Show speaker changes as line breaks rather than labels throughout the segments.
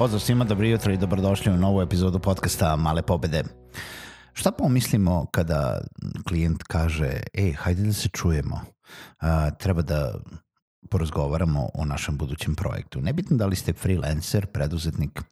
Pozdrav svima, dobro jutro i dobrodošli u novu epizodu podcasta Male pobede. Šta pomislimo kada klijent kaže, ej, hajde da se čujemo, uh, treba da porazgovaramo o našem budućem projektu. Nebitno da li ste freelancer, preduzetnik,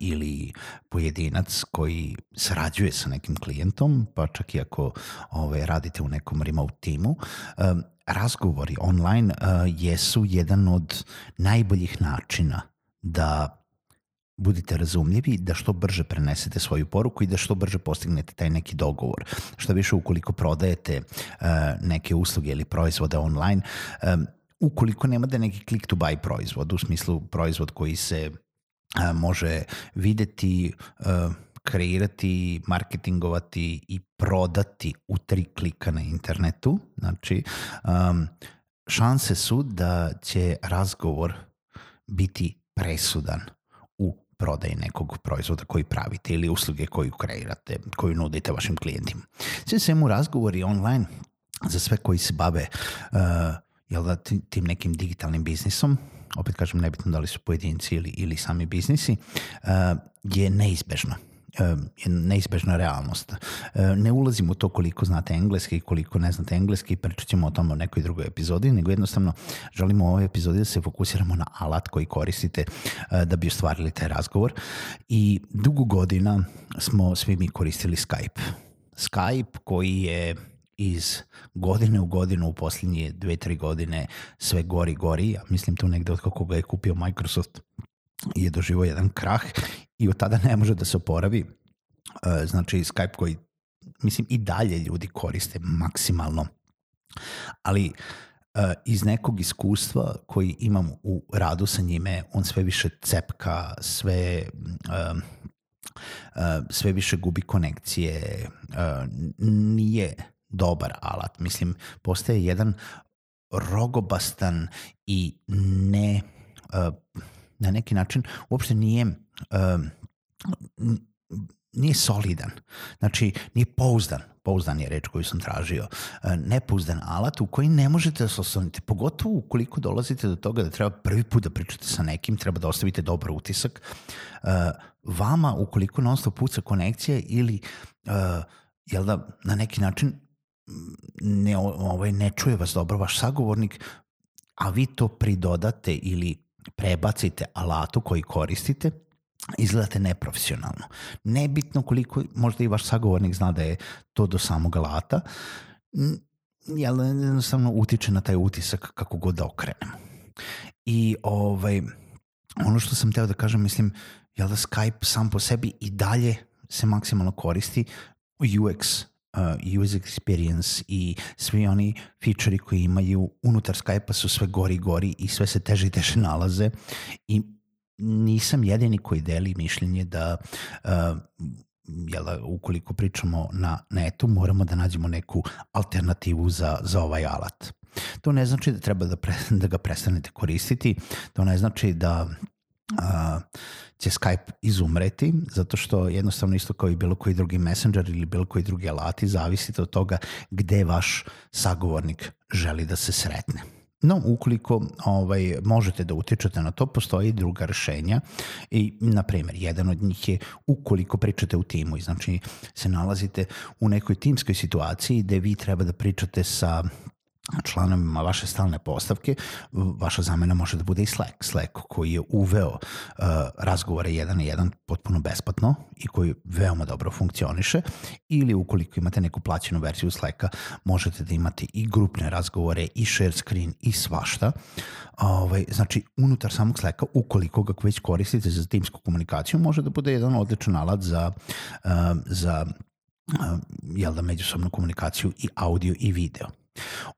ili pojedinac koji sarađuje sa nekim klijentom, pa čak i ako ovaj, radite u nekom remote timu, razgovori online jesu jedan od najboljih načina da budite razumljivi, da što brže prenesete svoju poruku i da što brže postignete taj neki dogovor. Što više ukoliko prodajete uh, neke usluge ili proizvode online, um, ukoliko nemate neki click to buy proizvod, u smislu proizvod koji se uh, može videti, uh, kreirati, marketingovati i prodati u tri klika na internetu, znači um, šanse su da će razgovor biti presudan u prodaji nekog proizvoda koji pravite ili usluge koju kreirate, koju nudite vašim klijentima. Sve svemu razgovori online za sve koji se bave uh, jel da, tim nekim digitalnim biznisom, opet kažem nebitno da li su pojedinci ili, ili sami biznisi, uh, je neizbežno je neizbežna realnost. Ne ulazim u to koliko znate engleski i koliko ne znate engleski, pričat ćemo o tome u nekoj drugoj epizodi, nego jednostavno želimo u ovoj epizodi da se fokusiramo na alat koji koristite da bi ostvarili taj razgovor. I dugo godina smo svi mi koristili Skype. Skype koji je iz godine u godinu u posljednje dve, tri godine sve gori, gori. Ja mislim tu negde od kako ga je kupio Microsoft je doživo jedan krah i od tada ne može da se oporavi. E, znači Skype koji mislim i dalje ljudi koriste maksimalno. Ali e, iz nekog iskustva koji imam u radu sa njime, on sve više cepka, sve e, sve više gubi konekcije, nije dobar alat. Mislim, postaje jedan rogobastan i ne na neki način uopšte nije uh, nije solidan. Znači, nije pouzdan. Pouzdan je reč koju sam tražio. Uh, nepouzdan alat u koji ne možete da se oslonite. Pogotovo ukoliko dolazite do toga da treba prvi put da pričate sa nekim, treba da ostavite dobar utisak. Uh, vama, ukoliko non stop puca konekcija ili uh, jel da, na neki način ne, ovaj, ne čuje vas dobro vaš sagovornik, a vi to pridodate ili prebacite alatu koji koristite, izgledate neprofesionalno. Nebitno koliko možda i vaš sagovornik zna da je to do samog alata, jel jednostavno utiče na taj utisak kako god da okrenemo. I ovaj, ono što sam teo da kažem, mislim, jel da Skype sam po sebi i dalje se maksimalno koristi, UX uh, user experience i svi oni feature koji imaju unutar Skype-a su sve gori i gori i sve se teže i teže nalaze i nisam jedini koji deli mišljenje da uh, jela, ukoliko pričamo na netu, moramo da nađemo neku alternativu za, za ovaj alat. To ne znači da treba da, pre, da ga prestanete koristiti, to ne znači da uh, će Skype izumreti, zato što jednostavno isto kao i bilo koji drugi messenger ili bilo koji drugi alati, zavisite od toga gde vaš sagovornik želi da se sretne. No, ukoliko ovaj, možete da utičete na to, postoji druga rešenja i, na primer, jedan od njih je ukoliko pričate u timu i znači se nalazite u nekoj timskoj situaciji gde vi treba da pričate sa članovima vaše stalne postavke, vaša zamena može da bude i Slack. Slack koji je uveo uh, razgovore jedan na jedan potpuno besplatno i koji veoma dobro funkcioniše ili ukoliko imate neku plaćenu verziju Slacka možete da imate i grupne razgovore i share screen i svašta. Ovaj, znači, unutar samog Slacka, ukoliko ga već koristite za timsku komunikaciju, može da bude jedan odličan alat za, uh, za uh, jel da, međusobnu komunikaciju i audio i video.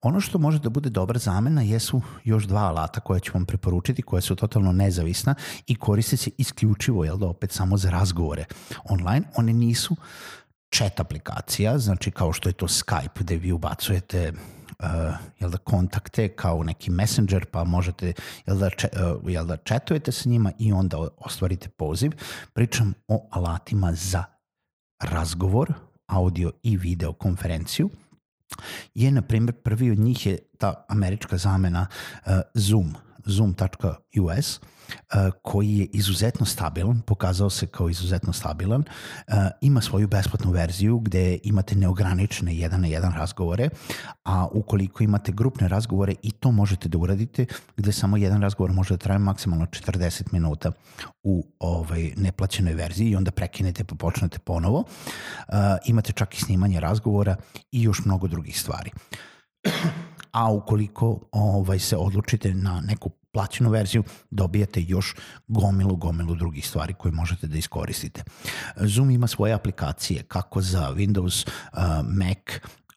Ono što može da bude dobra zamena jesu još dva alata koje ću vam preporučiti, koje su totalno nezavisna i koriste se isključivo, jel da, opet samo za razgovore online. One nisu chat aplikacija, znači kao što je to Skype gde vi ubacujete uh, jel da, kontakte kao neki messenger, pa možete jel da, če, uh, jel da chatujete sa njima i onda ostvarite poziv. Pričam o alatima za razgovor, audio i video konferenciju je, na primjer, prvi od njih je ta američka zamena uh, Zoom, zoom.us, koji je izuzetno stabilan, pokazao se kao izuzetno stabilan, uh, ima svoju besplatnu verziju gde imate neograničene jedan na jedan razgovore, a ukoliko imate grupne razgovore i to možete da uradite, gde samo jedan razgovor može da traje maksimalno 40 minuta u ovaj neplaćenoj verziji i onda prekinete pa počnete ponovo. Uh, imate čak i snimanje razgovora i još mnogo drugih stvari a ukoliko ovaj, se odlučite na neku plaćenu verziju, dobijate još gomilu, gomilu drugih stvari koje možete da iskoristite. Zoom ima svoje aplikacije, kako za Windows, uh, Mac,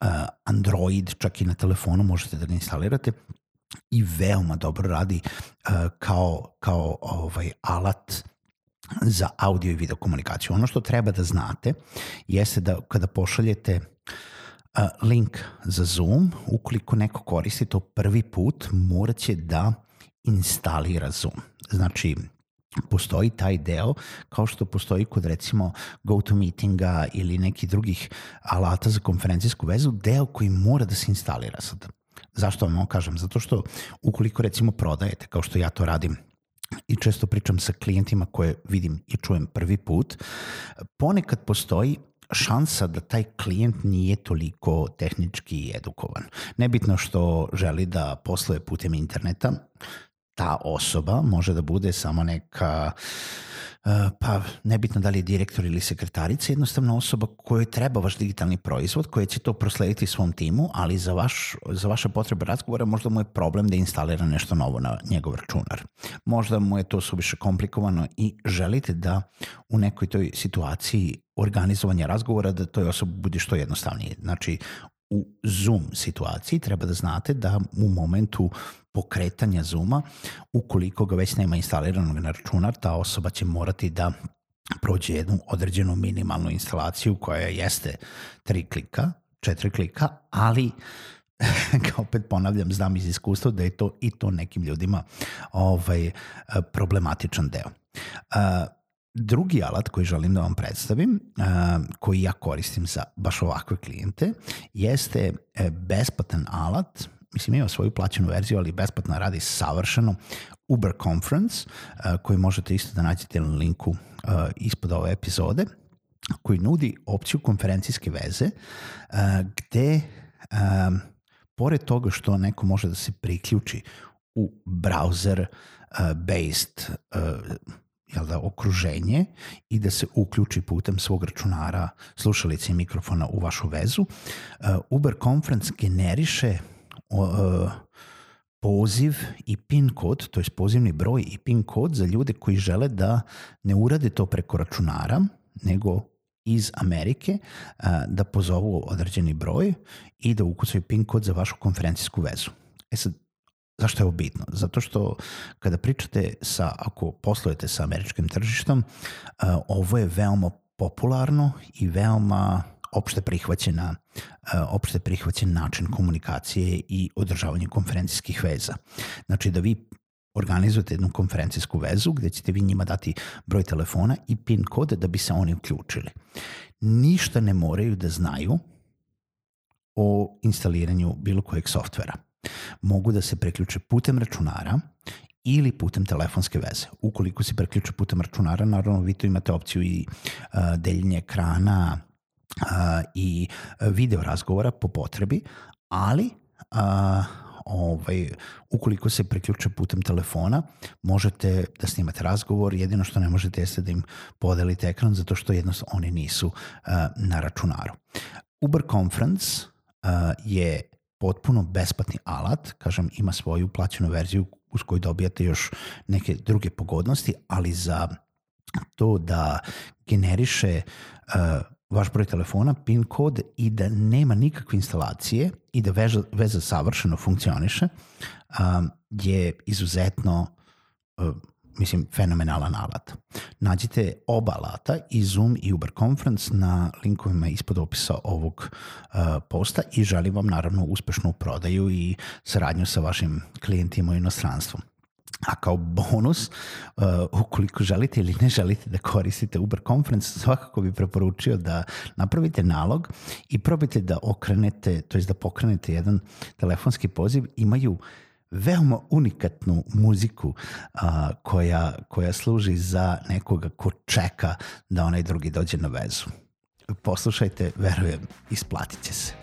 uh, Android, čak i na telefonu možete da ga instalirate i veoma dobro radi uh, kao, kao ovaj alat za audio i video komunikaciju. Ono što treba da znate jeste da kada pošaljete link za Zoom, ukoliko neko koristi to prvi put, morat će da instalira Zoom. Znači, postoji taj deo kao što postoji kod recimo GoToMeetinga ili nekih drugih alata za konferencijsku vezu, deo koji mora da se instalira sad. Zašto vam ovo kažem? Zato što ukoliko recimo prodajete, kao što ja to radim i često pričam sa klijentima koje vidim i čujem prvi put, ponekad postoji šansa da taj klijent nije toliko tehnički edukovan. Nebitno što želi da posluje putem interneta, ta osoba može da bude samo neka eh, pa nebitno da li je direktor ili sekretarica, jednostavno osoba kojoj treba vaš digitalni proizvod, koja će to proslediti svom timu, ali za, vaš, za vaše potrebe razgovora možda mu je problem da instalira nešto novo na njegov računar. Možda mu je to suviše komplikovano i želite da u nekoj toj situaciji organizovanja razgovora da toj osobi bude što jednostavnije. Znači, u Zoom situaciji treba da znate da u momentu pokretanja Zooma, ukoliko ga već nema instaliranog na računar, ta osoba će morati da prođe jednu određenu minimalnu instalaciju koja jeste tri klika, četiri klika, ali kao opet ponavljam, znam iz iskustva da je to i to nekim ljudima ovaj, problematičan deo. Uh, Drugi alat koji želim da vam predstavim, koji ja koristim za baš ovakve klijente, jeste e, besplatan alat, mislim ima svoju plaćenu verziju, ali besplatno radi savršeno, Uber Conference, koji možete isto da nađete na linku ispod ove epizode, koji nudi opciju konferencijske veze, gde pored toga što neko može da se priključi u browser based jel da, okruženje i da se uključi putem svog računara, slušalice i mikrofona u vašu vezu. Uh, Uber Conference generiše uh, poziv i PIN kod, to je pozivni broj i PIN kod za ljude koji žele da ne urade to preko računara, nego iz Amerike uh, da pozovu određeni broj i da ukucaju PIN kod za vašu konferencijsku vezu. E sad, Zašto je ovo bitno? Zato što kada pričate sa, ako poslujete sa američkim tržištom, ovo je veoma popularno i veoma opšte prihvaćena, opšte prihvaćen način komunikacije i održavanja konferencijskih veza. Znači da vi organizujete jednu konferencijsku vezu gde ćete vi njima dati broj telefona i PIN kod da bi se oni uključili. Ništa ne moraju da znaju o instaliranju bilo kojeg softvera mogu da se preključe putem računara ili putem telefonske veze. Ukoliko se preključe putem računara, naravno vi tu imate opciju i deljenje ekrana i video razgovora po potrebi, ali ovaj, ukoliko se priključe putem telefona, možete da snimate razgovor, jedino što ne možete jeste da im podelite ekran zato što jednostavno oni nisu uh, na računaru. Uber Conference uh, je potpuno besplatni alat, kažem, ima svoju plaćenu verziju uz koju dobijate još neke druge pogodnosti, ali za to da generiše uh, vaš broj telefona, PIN kod i da nema nikakve instalacije i da veza, veza savršeno funkcioniše, um, je izuzetno uh, mislim, fenomenalan alat. Nađite oba alata, i Zoom i Uber Conference, na linkovima ispod opisa ovog uh, posta i želim vam naravno uspešnu prodaju i saradnju sa vašim klijentima u inostranstvu. A kao bonus, uh, ukoliko želite ili ne želite da koristite Uber Conference, svakako bih preporučio da napravite nalog i probajte da okrenete, to je da pokrenete jedan telefonski poziv. Imaju veoma unikatnu muziku uh, koja, koja služi za nekoga ko čeka da onaj drugi dođe na vezu. Poslušajte, verujem, isplatit će se.